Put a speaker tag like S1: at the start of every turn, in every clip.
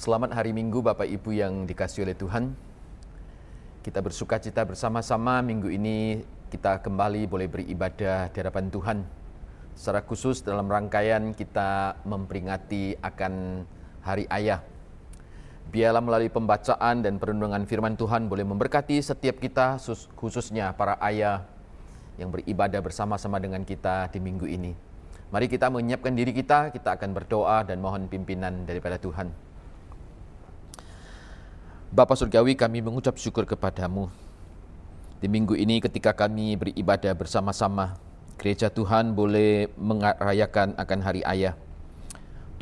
S1: Selamat hari Minggu Bapak Ibu yang dikasih oleh Tuhan. Kita bersuka cita bersama-sama minggu ini kita kembali boleh beribadah di hadapan Tuhan. Secara khusus dalam rangkaian kita memperingati akan Hari Ayah. Biarlah melalui pembacaan dan perundungan firman Tuhan boleh memberkati setiap kita khususnya para ayah yang beribadah bersama-sama dengan kita di minggu ini. Mari kita menyiapkan diri kita, kita akan berdoa dan mohon pimpinan daripada Tuhan. Bapa Surgawi kami mengucap syukur kepadamu. Di minggu ini ketika kami beribadah bersama-sama, gereja Tuhan boleh merayakan akan hari ayah.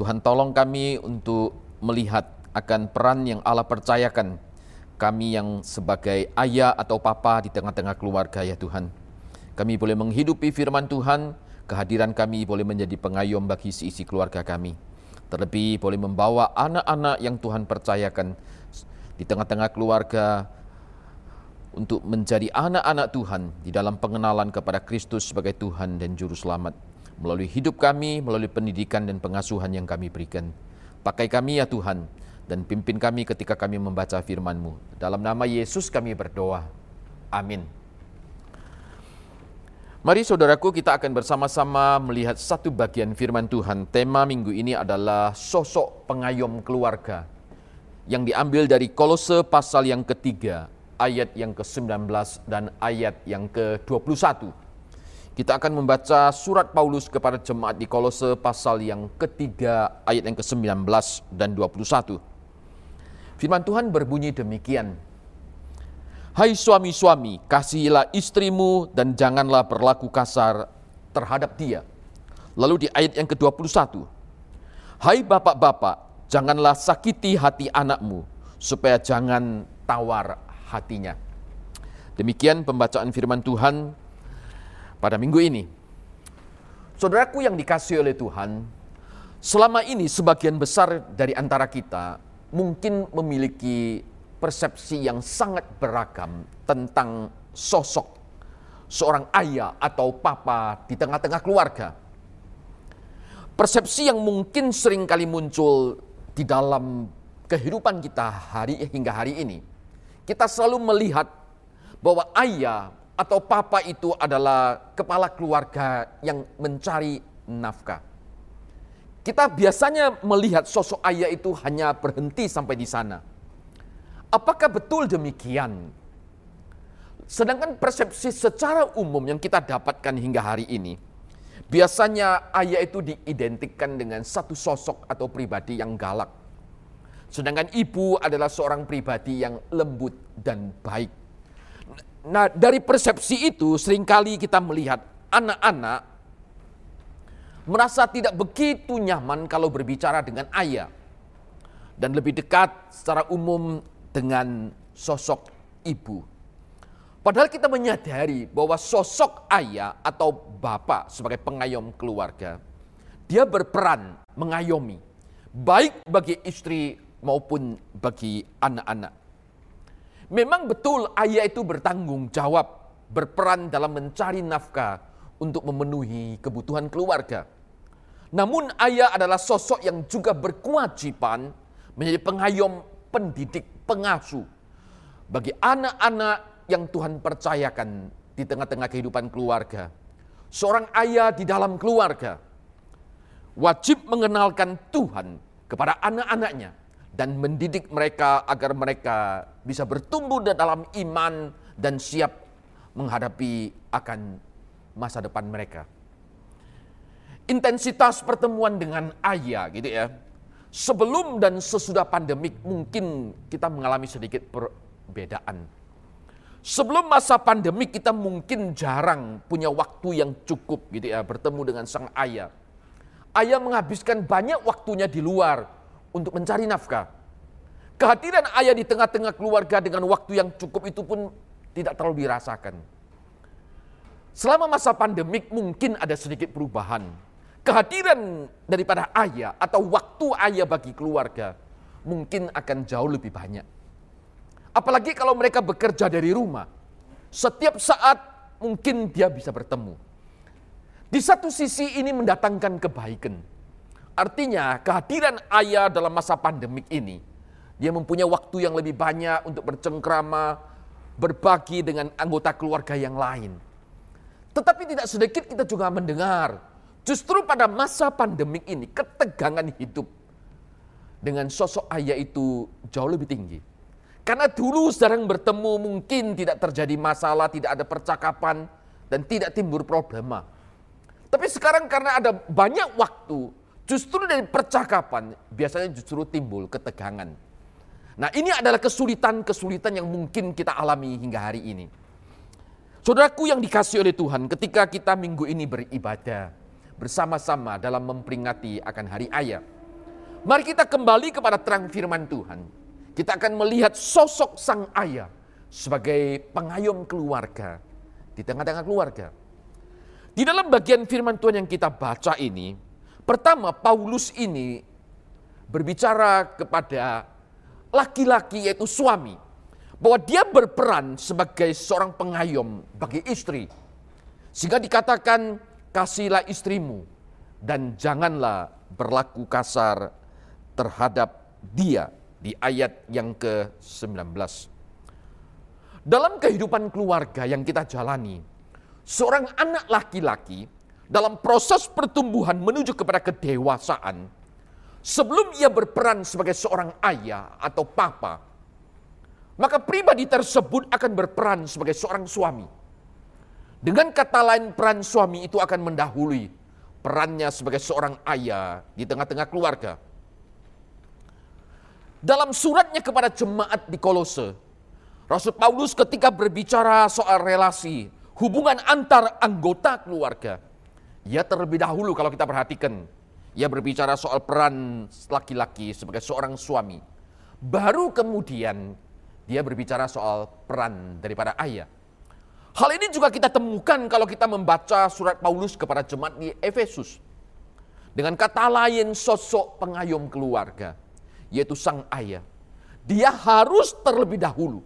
S1: Tuhan tolong kami untuk melihat akan peran yang Allah percayakan kami yang sebagai ayah atau papa di tengah-tengah keluarga ya Tuhan. Kami boleh menghidupi firman Tuhan, kehadiran kami boleh menjadi pengayom bagi isi-isi keluarga kami. Terlebih boleh membawa anak-anak yang Tuhan percayakan di tengah-tengah keluarga untuk menjadi anak-anak Tuhan di dalam pengenalan kepada Kristus sebagai Tuhan dan Juru Selamat. Melalui hidup kami, melalui pendidikan dan pengasuhan yang kami berikan. Pakai kami ya Tuhan, dan pimpin kami ketika kami membaca firman-Mu. Dalam nama Yesus kami berdoa. Amin. Mari saudaraku kita akan bersama-sama melihat satu bagian firman Tuhan. Tema minggu ini adalah sosok pengayom keluarga yang diambil dari Kolose pasal yang ketiga, ayat yang ke-19 dan ayat yang ke-21. Kita akan membaca surat Paulus kepada jemaat di Kolose pasal yang ketiga, ayat yang ke-19 dan 21. Firman Tuhan berbunyi demikian. Hai suami-suami, kasihilah istrimu dan janganlah berlaku kasar terhadap dia. Lalu di ayat yang ke-21. Hai bapak-bapak, Janganlah sakiti hati anakmu, supaya jangan tawar hatinya. Demikian pembacaan firman Tuhan pada minggu ini. Saudaraku yang dikasih oleh Tuhan, selama ini sebagian besar dari antara kita mungkin memiliki persepsi yang sangat beragam tentang sosok seorang ayah atau papa di tengah-tengah keluarga. Persepsi yang mungkin sering kali muncul di dalam kehidupan kita hari hingga hari ini, kita selalu melihat bahwa ayah atau papa itu adalah kepala keluarga yang mencari nafkah. Kita biasanya melihat sosok ayah itu hanya berhenti sampai di sana. Apakah betul demikian? Sedangkan persepsi secara umum yang kita dapatkan hingga hari ini, Biasanya ayah itu diidentikan dengan satu sosok atau pribadi yang galak. Sedangkan ibu adalah seorang pribadi yang lembut dan baik. Nah, dari persepsi itu sering kali kita melihat anak-anak merasa tidak begitu nyaman kalau berbicara dengan ayah dan lebih dekat secara umum dengan sosok ibu. Padahal kita menyadari bahwa sosok ayah atau bapak sebagai pengayom keluarga, dia berperan mengayomi, baik bagi istri maupun bagi anak-anak. Memang betul ayah itu bertanggung jawab, berperan dalam mencari nafkah untuk memenuhi kebutuhan keluarga. Namun ayah adalah sosok yang juga berkewajiban menjadi pengayom, pendidik, pengasuh bagi anak-anak yang Tuhan percayakan di tengah-tengah kehidupan keluarga. Seorang ayah di dalam keluarga wajib mengenalkan Tuhan kepada anak-anaknya dan mendidik mereka agar mereka bisa bertumbuh dalam iman dan siap menghadapi akan masa depan mereka. Intensitas pertemuan dengan ayah gitu ya. Sebelum dan sesudah pandemik mungkin kita mengalami sedikit perbedaan Sebelum masa pandemi kita mungkin jarang punya waktu yang cukup gitu ya bertemu dengan sang ayah. Ayah menghabiskan banyak waktunya di luar untuk mencari nafkah. Kehadiran ayah di tengah-tengah keluarga dengan waktu yang cukup itu pun tidak terlalu dirasakan. Selama masa pandemik mungkin ada sedikit perubahan. Kehadiran daripada ayah atau waktu ayah bagi keluarga mungkin akan jauh lebih banyak. Apalagi kalau mereka bekerja dari rumah. Setiap saat mungkin dia bisa bertemu. Di satu sisi ini mendatangkan kebaikan. Artinya kehadiran ayah dalam masa pandemik ini, dia mempunyai waktu yang lebih banyak untuk bercengkrama, berbagi dengan anggota keluarga yang lain. Tetapi tidak sedikit kita juga mendengar, justru pada masa pandemik ini ketegangan hidup dengan sosok ayah itu jauh lebih tinggi. Karena dulu jarang bertemu mungkin tidak terjadi masalah, tidak ada percakapan, dan tidak timbul problema. Tapi sekarang karena ada banyak waktu, Justru dari percakapan biasanya justru timbul ketegangan. Nah ini adalah kesulitan-kesulitan yang mungkin kita alami hingga hari ini. Saudaraku yang dikasih oleh Tuhan ketika kita minggu ini beribadah bersama-sama dalam memperingati akan hari ayah. Mari kita kembali kepada terang firman Tuhan. Kita akan melihat sosok sang ayah sebagai pengayom keluarga di tengah-tengah keluarga. Di dalam bagian firman Tuhan yang kita baca ini, Pertama, Paulus ini berbicara kepada laki-laki yaitu suami bahwa dia berperan sebagai seorang pengayom bagi istri. Sehingga dikatakan kasihlah istrimu dan janganlah berlaku kasar terhadap dia di ayat yang ke-19. Dalam kehidupan keluarga yang kita jalani, seorang anak laki-laki dalam proses pertumbuhan menuju kepada kedewasaan, sebelum ia berperan sebagai seorang ayah atau papa, maka pribadi tersebut akan berperan sebagai seorang suami. Dengan kata lain, peran suami itu akan mendahului perannya sebagai seorang ayah di tengah-tengah keluarga. Dalam suratnya kepada jemaat di Kolose, Rasul Paulus ketika berbicara soal relasi, hubungan antar anggota keluarga, Ya terlebih dahulu kalau kita perhatikan, ia berbicara soal peran laki-laki sebagai seorang suami. Baru kemudian dia berbicara soal peran daripada ayah. Hal ini juga kita temukan kalau kita membaca surat Paulus kepada jemaat di Efesus. Dengan kata lain sosok pengayom keluarga, yaitu sang ayah. Dia harus terlebih dahulu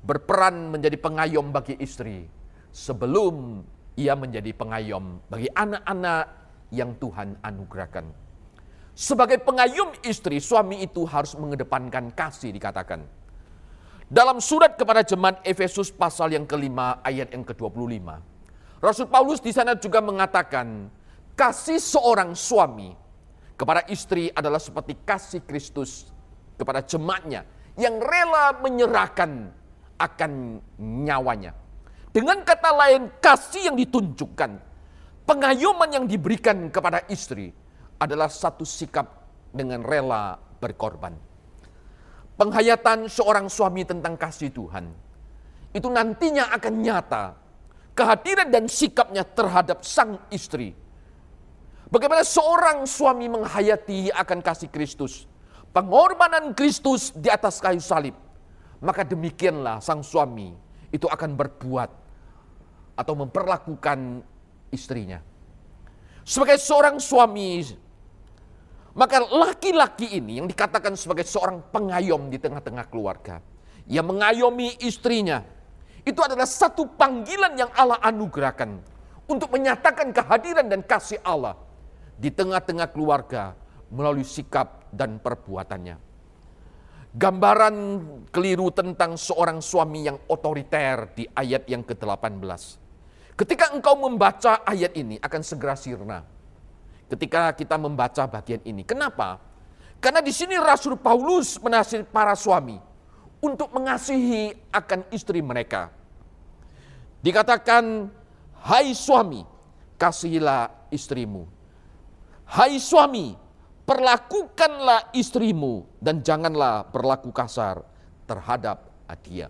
S1: berperan menjadi pengayom bagi istri sebelum ia menjadi pengayom bagi anak-anak yang Tuhan anugerahkan. Sebagai pengayom istri, suami itu harus mengedepankan kasih dikatakan. Dalam surat kepada jemaat Efesus pasal yang kelima ayat yang ke-25. Rasul Paulus di sana juga mengatakan, kasih seorang suami kepada istri adalah seperti kasih Kristus kepada jemaatnya yang rela menyerahkan akan nyawanya. Dengan kata lain, kasih yang ditunjukkan, pengayoman yang diberikan kepada istri adalah satu sikap dengan rela berkorban. Penghayatan seorang suami tentang kasih Tuhan itu nantinya akan nyata kehadiran dan sikapnya terhadap sang istri. Bagaimana seorang suami menghayati akan kasih Kristus, pengorbanan Kristus di atas kayu salib, maka demikianlah sang suami itu akan berbuat atau memperlakukan istrinya. Sebagai seorang suami, maka laki-laki ini yang dikatakan sebagai seorang pengayom di tengah-tengah keluarga, yang mengayomi istrinya, itu adalah satu panggilan yang Allah anugerahkan untuk menyatakan kehadiran dan kasih Allah di tengah-tengah keluarga melalui sikap dan perbuatannya. Gambaran keliru tentang seorang suami yang otoriter di ayat yang ke-18 Ketika engkau membaca ayat ini akan segera sirna. Ketika kita membaca bagian ini. Kenapa? Karena di sini Rasul Paulus menasihati para suami untuk mengasihi akan istri mereka. Dikatakan, hai suami, kasihilah istrimu. Hai suami, perlakukanlah istrimu dan janganlah berlaku kasar terhadap dia.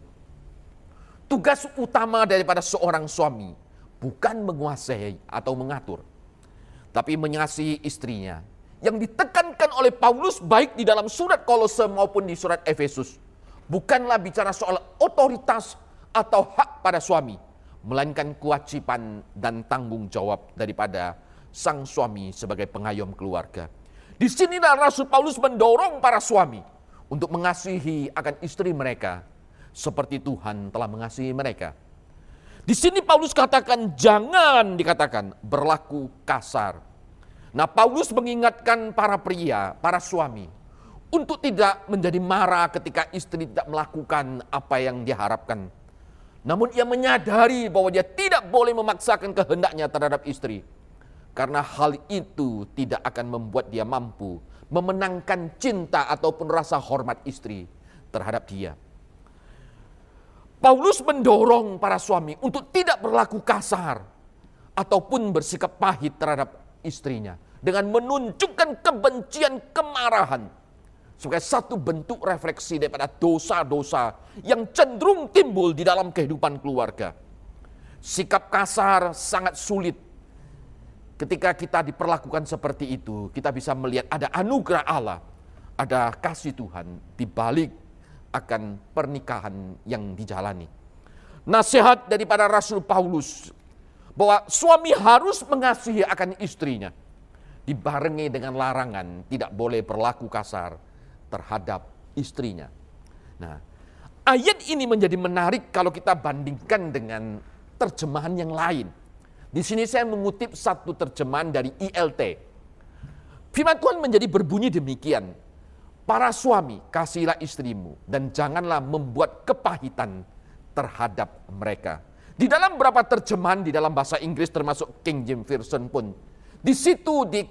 S1: Tugas utama daripada seorang suami bukan menguasai atau mengatur, tapi mengasihi istrinya. Yang ditekankan oleh Paulus baik di dalam surat Kolose maupun di surat Efesus bukanlah bicara soal otoritas atau hak pada suami, melainkan kewajiban dan tanggung jawab daripada sang suami sebagai pengayom keluarga. Di sinilah Rasul Paulus mendorong para suami untuk mengasihi akan istri mereka seperti Tuhan telah mengasihi mereka. Di sini Paulus katakan jangan dikatakan berlaku kasar. Nah, Paulus mengingatkan para pria, para suami, untuk tidak menjadi marah ketika istri tidak melakukan apa yang diharapkan. Namun ia menyadari bahwa dia tidak boleh memaksakan kehendaknya terhadap istri. Karena hal itu tidak akan membuat dia mampu memenangkan cinta ataupun rasa hormat istri terhadap dia. Paulus mendorong para suami untuk tidak berlaku kasar ataupun bersikap pahit terhadap istrinya dengan menunjukkan kebencian kemarahan sebagai satu bentuk refleksi daripada dosa-dosa yang cenderung timbul di dalam kehidupan keluarga. Sikap kasar sangat sulit ketika kita diperlakukan seperti itu. Kita bisa melihat ada anugerah Allah, ada kasih Tuhan di balik akan pernikahan yang dijalani. Nasihat daripada Rasul Paulus bahwa suami harus mengasihi akan istrinya dibarengi dengan larangan tidak boleh berlaku kasar terhadap istrinya. Nah, ayat ini menjadi menarik kalau kita bandingkan dengan terjemahan yang lain. Di sini saya mengutip satu terjemahan dari ILT. Firman Tuhan menjadi berbunyi demikian. Para suami, kasihilah istrimu dan janganlah membuat kepahitan terhadap mereka. Di dalam beberapa terjemahan di dalam bahasa Inggris termasuk King James Version pun, di situ di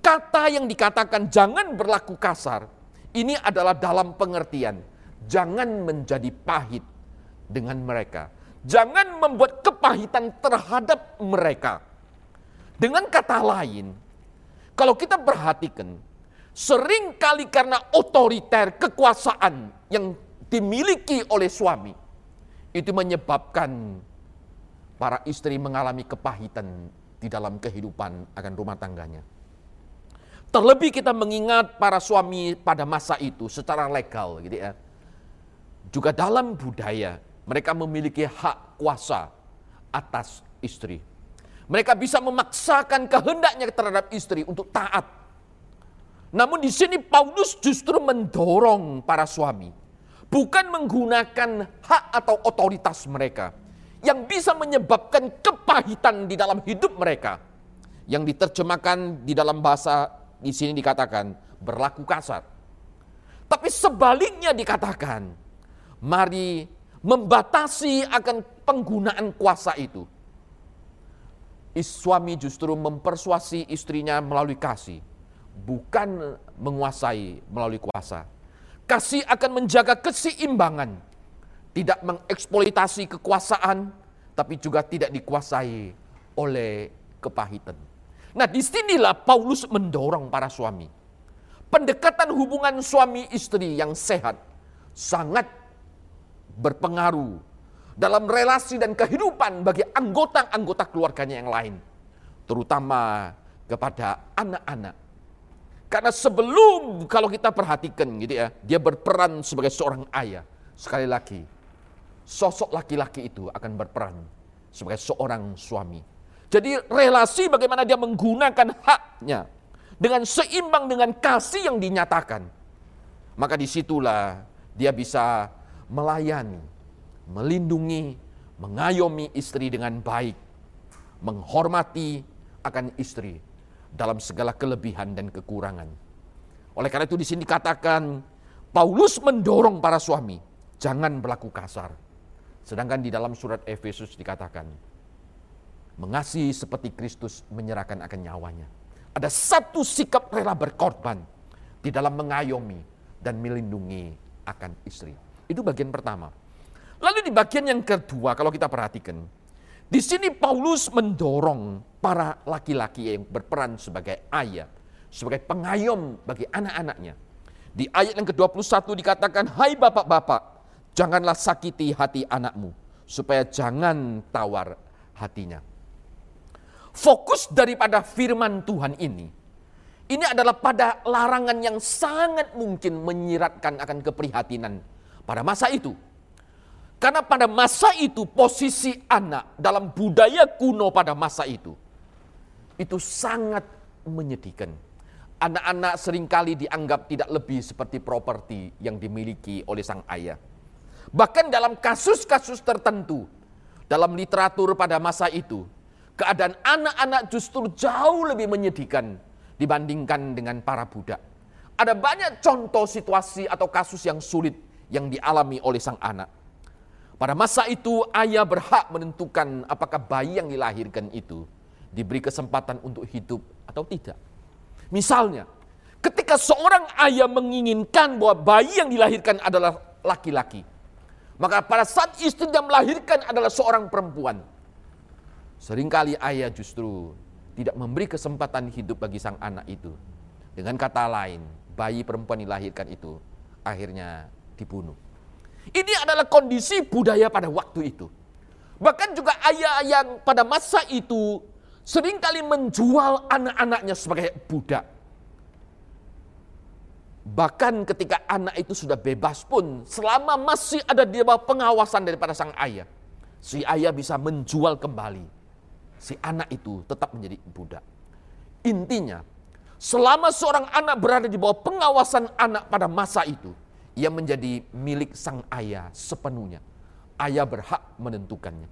S1: kata yang dikatakan jangan berlaku kasar, ini adalah dalam pengertian jangan menjadi pahit dengan mereka. Jangan membuat kepahitan terhadap mereka. Dengan kata lain, kalau kita perhatikan, sering kali karena otoriter kekuasaan yang dimiliki oleh suami, itu menyebabkan para istri mengalami kepahitan di dalam kehidupan akan rumah tangganya. Terlebih kita mengingat para suami pada masa itu secara legal gitu ya. Juga dalam budaya mereka memiliki hak kuasa atas istri. Mereka bisa memaksakan kehendaknya terhadap istri untuk taat. Namun di sini Paulus justru mendorong para suami bukan menggunakan hak atau otoritas mereka yang bisa menyebabkan kepahitan di dalam hidup mereka. Yang diterjemahkan di dalam bahasa di sini dikatakan berlaku kasar. Tapi sebaliknya dikatakan, mari membatasi akan penggunaan kuasa itu. Suami justru mempersuasi istrinya melalui kasih, bukan menguasai melalui kuasa Kasih akan menjaga keseimbangan, tidak mengeksploitasi kekuasaan, tapi juga tidak dikuasai oleh kepahitan. Nah, di sinilah Paulus mendorong para suami. Pendekatan hubungan suami istri yang sehat sangat berpengaruh dalam relasi dan kehidupan bagi anggota-anggota keluarganya yang lain, terutama kepada anak-anak karena sebelum kalau kita perhatikan gitu ya, dia berperan sebagai seorang ayah. Sekali lagi, sosok laki-laki itu akan berperan sebagai seorang suami. Jadi relasi bagaimana dia menggunakan haknya dengan seimbang dengan kasih yang dinyatakan. Maka di situlah dia bisa melayani, melindungi, mengayomi istri dengan baik, menghormati akan istri dalam segala kelebihan dan kekurangan. Oleh karena itu di sini dikatakan Paulus mendorong para suami jangan berlaku kasar. Sedangkan di dalam surat Efesus dikatakan mengasihi seperti Kristus menyerahkan akan nyawanya. Ada satu sikap rela berkorban di dalam mengayomi dan melindungi akan istri. Itu bagian pertama. Lalu di bagian yang kedua kalau kita perhatikan, di sini Paulus mendorong para laki-laki yang berperan sebagai ayah, sebagai pengayom bagi anak-anaknya. Di ayat yang ke-21 dikatakan, Hai bapak-bapak, janganlah sakiti hati anakmu, supaya jangan tawar hatinya. Fokus daripada firman Tuhan ini, ini adalah pada larangan yang sangat mungkin menyiratkan akan keprihatinan pada masa itu karena pada masa itu posisi anak dalam budaya kuno pada masa itu itu sangat menyedihkan. Anak-anak sering kali dianggap tidak lebih seperti properti yang dimiliki oleh sang ayah. Bahkan dalam kasus-kasus tertentu dalam literatur pada masa itu, keadaan anak-anak justru jauh lebih menyedihkan dibandingkan dengan para budak. Ada banyak contoh situasi atau kasus yang sulit yang dialami oleh sang anak. Pada masa itu ayah berhak menentukan apakah bayi yang dilahirkan itu diberi kesempatan untuk hidup atau tidak. Misalnya, ketika seorang ayah menginginkan bahwa bayi yang dilahirkan adalah laki-laki, maka pada saat istrinya melahirkan adalah seorang perempuan. Seringkali ayah justru tidak memberi kesempatan hidup bagi sang anak itu. Dengan kata lain, bayi perempuan dilahirkan itu akhirnya dibunuh. Ini adalah kondisi budaya pada waktu itu. Bahkan juga ayah yang pada masa itu sering kali menjual anak-anaknya sebagai budak. Bahkan ketika anak itu sudah bebas pun, selama masih ada di bawah pengawasan daripada sang ayah, si ayah bisa menjual kembali. Si anak itu tetap menjadi budak. Intinya, selama seorang anak berada di bawah pengawasan anak pada masa itu, ia menjadi milik sang ayah sepenuhnya. Ayah berhak menentukannya.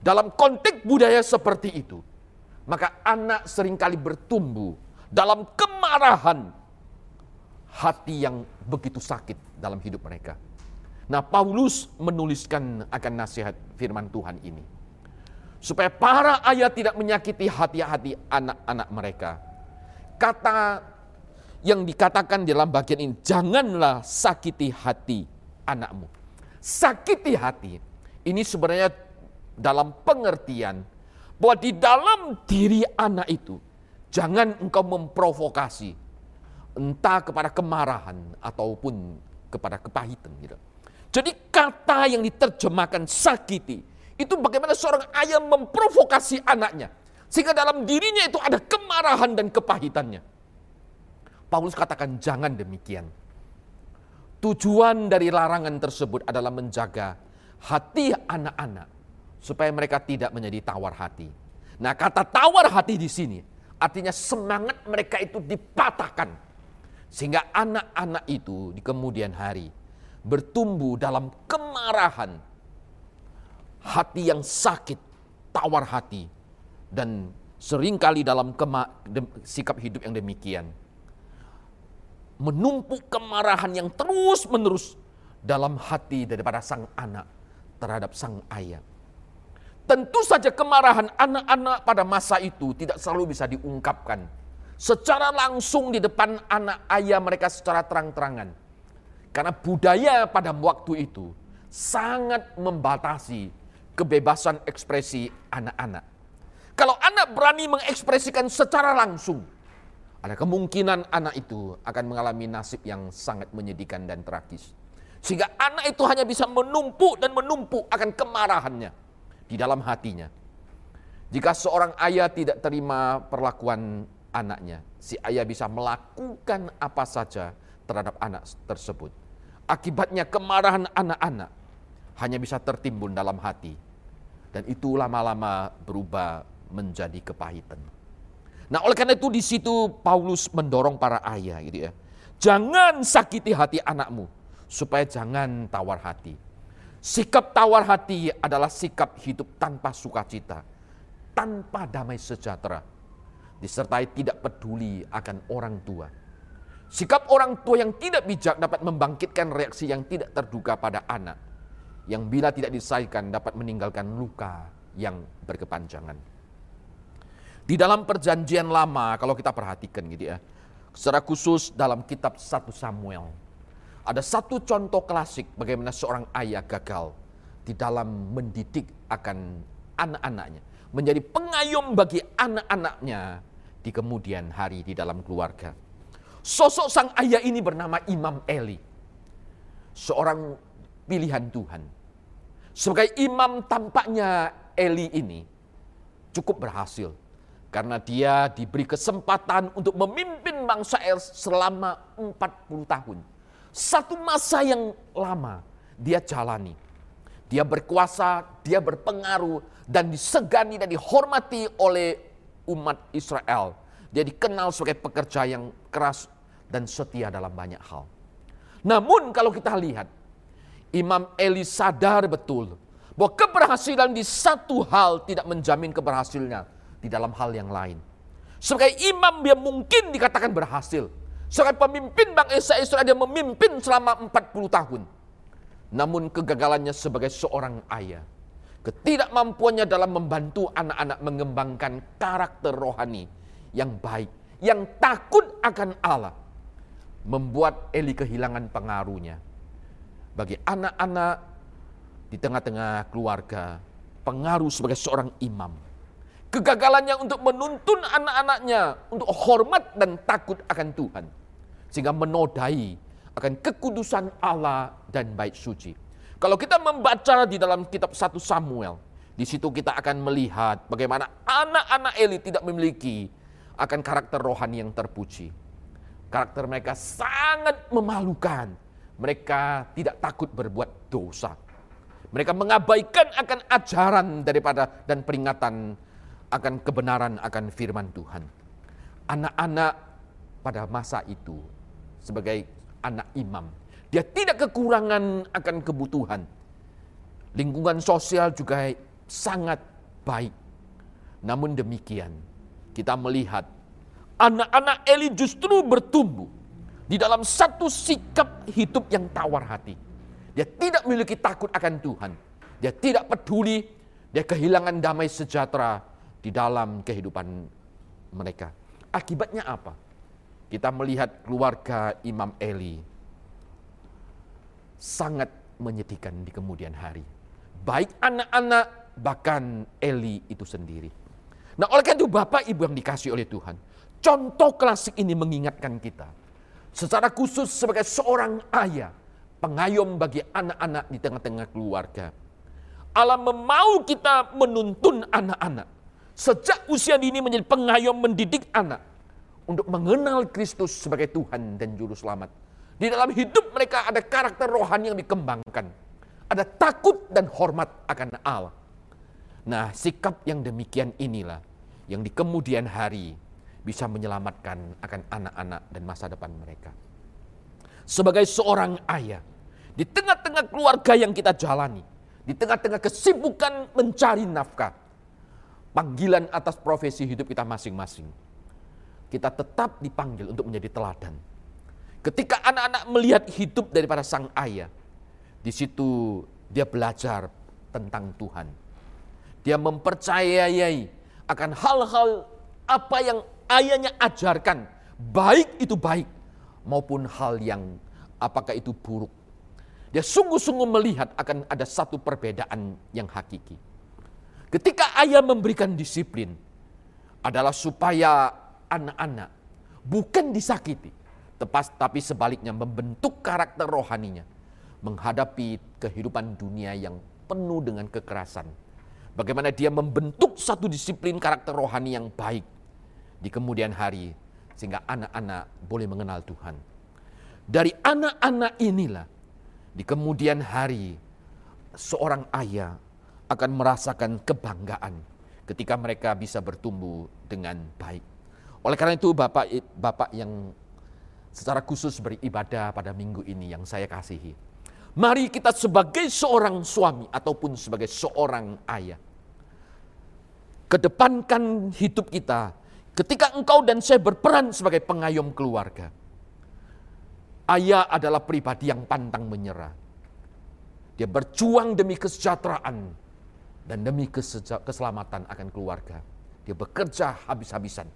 S1: Dalam konteks budaya seperti itu, maka anak sering kali bertumbuh dalam kemarahan hati yang begitu sakit dalam hidup mereka. Nah, Paulus menuliskan akan nasihat firman Tuhan ini. Supaya para ayah tidak menyakiti hati-hati anak-anak mereka. Kata yang dikatakan dalam bagian ini, janganlah sakiti hati anakmu. Sakiti hati, ini sebenarnya dalam pengertian bahwa di dalam diri anak itu jangan engkau memprovokasi entah kepada kemarahan ataupun kepada kepahitan gitu. Jadi kata yang diterjemahkan sakiti itu bagaimana seorang ayah memprovokasi anaknya sehingga dalam dirinya itu ada kemarahan dan kepahitannya. Paulus katakan jangan demikian. Tujuan dari larangan tersebut adalah menjaga hati anak-anak supaya mereka tidak menjadi tawar hati. Nah, kata tawar hati di sini artinya semangat mereka itu dipatahkan sehingga anak-anak itu di kemudian hari bertumbuh dalam kemarahan, hati yang sakit, tawar hati dan sering kali dalam sikap hidup yang demikian menumpuk kemarahan yang terus-menerus dalam hati daripada sang anak terhadap sang ayah. Tentu saja kemarahan anak-anak pada masa itu tidak selalu bisa diungkapkan secara langsung di depan anak ayah mereka secara terang-terangan. Karena budaya pada waktu itu sangat membatasi kebebasan ekspresi anak-anak. Kalau anak berani mengekspresikan secara langsung, ada kemungkinan anak itu akan mengalami nasib yang sangat menyedihkan dan tragis. Sehingga anak itu hanya bisa menumpuk dan menumpuk akan kemarahannya di dalam hatinya. Jika seorang ayah tidak terima perlakuan anaknya, si ayah bisa melakukan apa saja terhadap anak tersebut. Akibatnya kemarahan anak-anak hanya bisa tertimbun dalam hati. Dan itu lama-lama berubah menjadi kepahitan. Nah oleh karena itu di situ Paulus mendorong para ayah gitu ya. Jangan sakiti hati anakmu supaya jangan tawar hati. Sikap tawar hati adalah sikap hidup tanpa sukacita, tanpa damai sejahtera, disertai tidak peduli akan orang tua. Sikap orang tua yang tidak bijak dapat membangkitkan reaksi yang tidak terduga pada anak, yang bila tidak diselesaikan dapat meninggalkan luka yang berkepanjangan. Di dalam perjanjian lama, kalau kita perhatikan gitu ya, secara khusus dalam kitab 1 Samuel, ada satu contoh klasik bagaimana seorang ayah gagal di dalam mendidik akan anak-anaknya. Menjadi pengayom bagi anak-anaknya di kemudian hari di dalam keluarga. Sosok sang ayah ini bernama Imam Eli. Seorang pilihan Tuhan. Sebagai imam tampaknya Eli ini cukup berhasil. Karena dia diberi kesempatan untuk memimpin bangsa Israel selama 40 tahun satu masa yang lama dia jalani. Dia berkuasa, dia berpengaruh, dan disegani dan dihormati oleh umat Israel. Dia dikenal sebagai pekerja yang keras dan setia dalam banyak hal. Namun kalau kita lihat, Imam Eli sadar betul bahwa keberhasilan di satu hal tidak menjamin keberhasilan di dalam hal yang lain. Sebagai imam dia mungkin dikatakan berhasil. Sebagai pemimpin bangsa Israel dia memimpin selama 40 tahun. Namun kegagalannya sebagai seorang ayah. Ketidakmampuannya dalam membantu anak-anak mengembangkan karakter rohani yang baik. Yang takut akan Allah. Membuat Eli kehilangan pengaruhnya. Bagi anak-anak di tengah-tengah keluarga. Pengaruh sebagai seorang imam Kegagalannya untuk menuntun anak-anaknya untuk hormat dan takut akan Tuhan. Sehingga menodai akan kekudusan Allah dan baik suci. Kalau kita membaca di dalam kitab 1 Samuel, di situ kita akan melihat bagaimana anak-anak Eli tidak memiliki akan karakter rohani yang terpuji. Karakter mereka sangat memalukan. Mereka tidak takut berbuat dosa. Mereka mengabaikan akan ajaran daripada dan peringatan akan kebenaran akan firman Tuhan. Anak-anak pada masa itu sebagai anak imam, dia tidak kekurangan akan kebutuhan. Lingkungan sosial juga sangat baik. Namun demikian, kita melihat anak-anak Eli justru bertumbuh di dalam satu sikap hidup yang tawar hati. Dia tidak memiliki takut akan Tuhan. Dia tidak peduli, dia kehilangan damai sejahtera di dalam kehidupan mereka. Akibatnya apa? Kita melihat keluarga Imam Eli sangat menyedihkan di kemudian hari. Baik anak-anak, bahkan Eli itu sendiri. Nah oleh karena itu Bapak Ibu yang dikasih oleh Tuhan, contoh klasik ini mengingatkan kita. Secara khusus sebagai seorang ayah, pengayom bagi anak-anak di tengah-tengah keluarga. Allah memau kita menuntun anak-anak sejak usia dini menjadi pengayom mendidik anak untuk mengenal Kristus sebagai Tuhan dan Juru Selamat. Di dalam hidup mereka ada karakter rohani yang dikembangkan. Ada takut dan hormat akan Allah. Nah, sikap yang demikian inilah yang di kemudian hari bisa menyelamatkan akan anak-anak dan masa depan mereka. Sebagai seorang ayah, di tengah-tengah keluarga yang kita jalani, di tengah-tengah kesibukan mencari nafkah, panggilan atas profesi hidup kita masing-masing. Kita tetap dipanggil untuk menjadi teladan. Ketika anak-anak melihat hidup daripada sang ayah, di situ dia belajar tentang Tuhan. Dia mempercayai akan hal-hal apa yang ayahnya ajarkan, baik itu baik maupun hal yang apakah itu buruk. Dia sungguh-sungguh melihat akan ada satu perbedaan yang hakiki Ketika ayah memberikan disiplin adalah supaya anak-anak bukan disakiti, tepas tapi sebaliknya membentuk karakter rohaninya menghadapi kehidupan dunia yang penuh dengan kekerasan. Bagaimana dia membentuk satu disiplin karakter rohani yang baik di kemudian hari sehingga anak-anak boleh mengenal Tuhan. Dari anak-anak inilah di kemudian hari seorang ayah akan merasakan kebanggaan ketika mereka bisa bertumbuh dengan baik. Oleh karena itu Bapak Bapak yang secara khusus beribadah pada minggu ini yang saya kasihi. Mari kita sebagai seorang suami ataupun sebagai seorang ayah kedepankan hidup kita ketika engkau dan saya berperan sebagai pengayom keluarga. Ayah adalah pribadi yang pantang menyerah. Dia berjuang demi kesejahteraan dan demi keselamatan akan keluarga. Dia bekerja habis-habisan.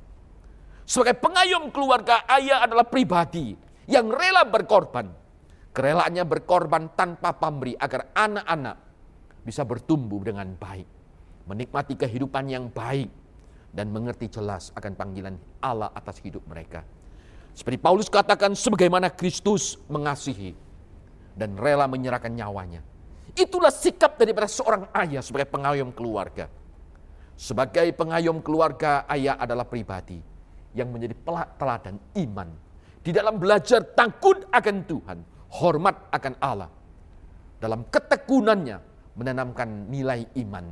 S1: Sebagai pengayom keluarga, ayah adalah pribadi yang rela berkorban. Kerelaannya berkorban tanpa pamrih agar anak-anak bisa bertumbuh dengan baik. Menikmati kehidupan yang baik dan mengerti jelas akan panggilan Allah atas hidup mereka. Seperti Paulus katakan sebagaimana Kristus mengasihi dan rela menyerahkan nyawanya Itulah sikap daripada seorang ayah sebagai pengayom keluarga. Sebagai pengayom keluarga, ayah adalah pribadi yang menjadi teladan iman. Di dalam belajar takut akan Tuhan, hormat akan Allah. Dalam ketekunannya menanamkan nilai iman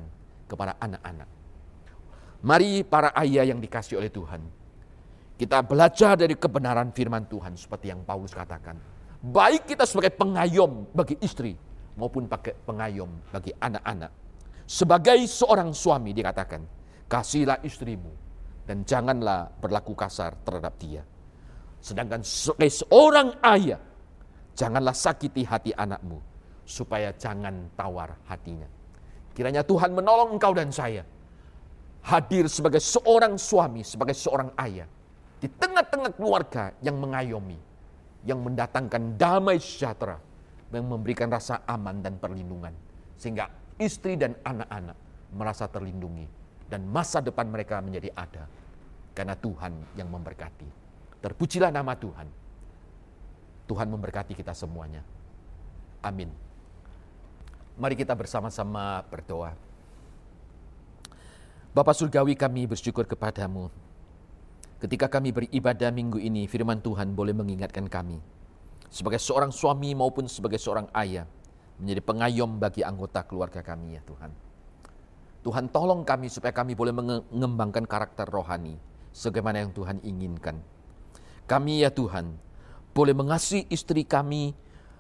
S1: kepada anak-anak. Mari para ayah yang dikasih oleh Tuhan. Kita belajar dari kebenaran firman Tuhan seperti yang Paulus katakan. Baik kita sebagai pengayom bagi istri, maupun pakai pengayom bagi anak-anak. Sebagai seorang suami dikatakan, Kasihilah istrimu dan janganlah berlaku kasar terhadap dia. Sedangkan sebagai seorang ayah, janganlah sakiti hati anakmu, supaya jangan tawar hatinya. Kiranya Tuhan menolong engkau dan saya, hadir sebagai seorang suami, sebagai seorang ayah, di tengah-tengah keluarga yang mengayomi, yang mendatangkan damai sejahtera, yang memberikan rasa aman dan perlindungan. Sehingga istri dan anak-anak merasa terlindungi dan masa depan mereka menjadi ada. Karena Tuhan yang memberkati. Terpujilah nama Tuhan. Tuhan memberkati kita semuanya. Amin. Mari kita bersama-sama berdoa. Bapak Surgawi kami bersyukur kepadamu Ketika kami beribadah minggu ini, firman Tuhan boleh mengingatkan kami. Sebagai seorang suami maupun sebagai seorang ayah, menjadi pengayom bagi anggota keluarga kami ya Tuhan. Tuhan tolong kami supaya kami boleh mengembangkan karakter rohani, sebagaimana yang Tuhan inginkan. Kami ya Tuhan, boleh mengasihi istri kami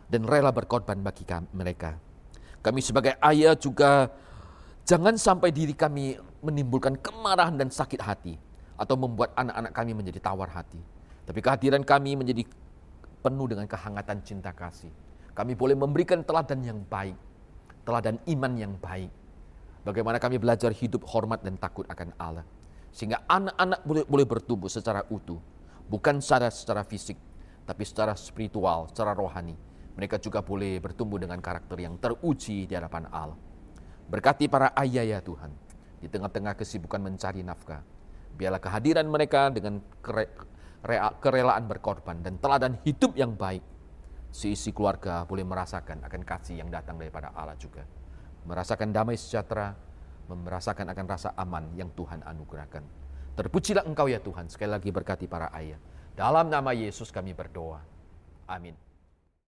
S1: dan rela berkorban bagi kami, mereka. Kami sebagai ayah juga jangan sampai diri kami menimbulkan kemarahan dan sakit hati atau membuat anak-anak kami menjadi tawar hati. Tapi kehadiran kami menjadi penuh dengan kehangatan cinta kasih. Kami boleh memberikan teladan yang baik, teladan iman yang baik. Bagaimana kami belajar hidup hormat dan takut akan Allah. Sehingga anak-anak boleh, boleh bertumbuh secara utuh. Bukan secara, secara fisik, tapi secara spiritual, secara rohani. Mereka juga boleh bertumbuh dengan karakter yang teruji di hadapan Allah. Berkati para ayah ya Tuhan, di tengah-tengah kesibukan mencari nafkah Biarlah kehadiran mereka dengan kerelaan berkorban dan teladan hidup yang baik. Seisi keluarga boleh merasakan akan kasih yang datang daripada Allah juga. Merasakan damai sejahtera, merasakan akan rasa aman yang Tuhan anugerahkan. Terpujilah engkau ya Tuhan, sekali lagi berkati para ayah. Dalam nama Yesus kami berdoa. Amin.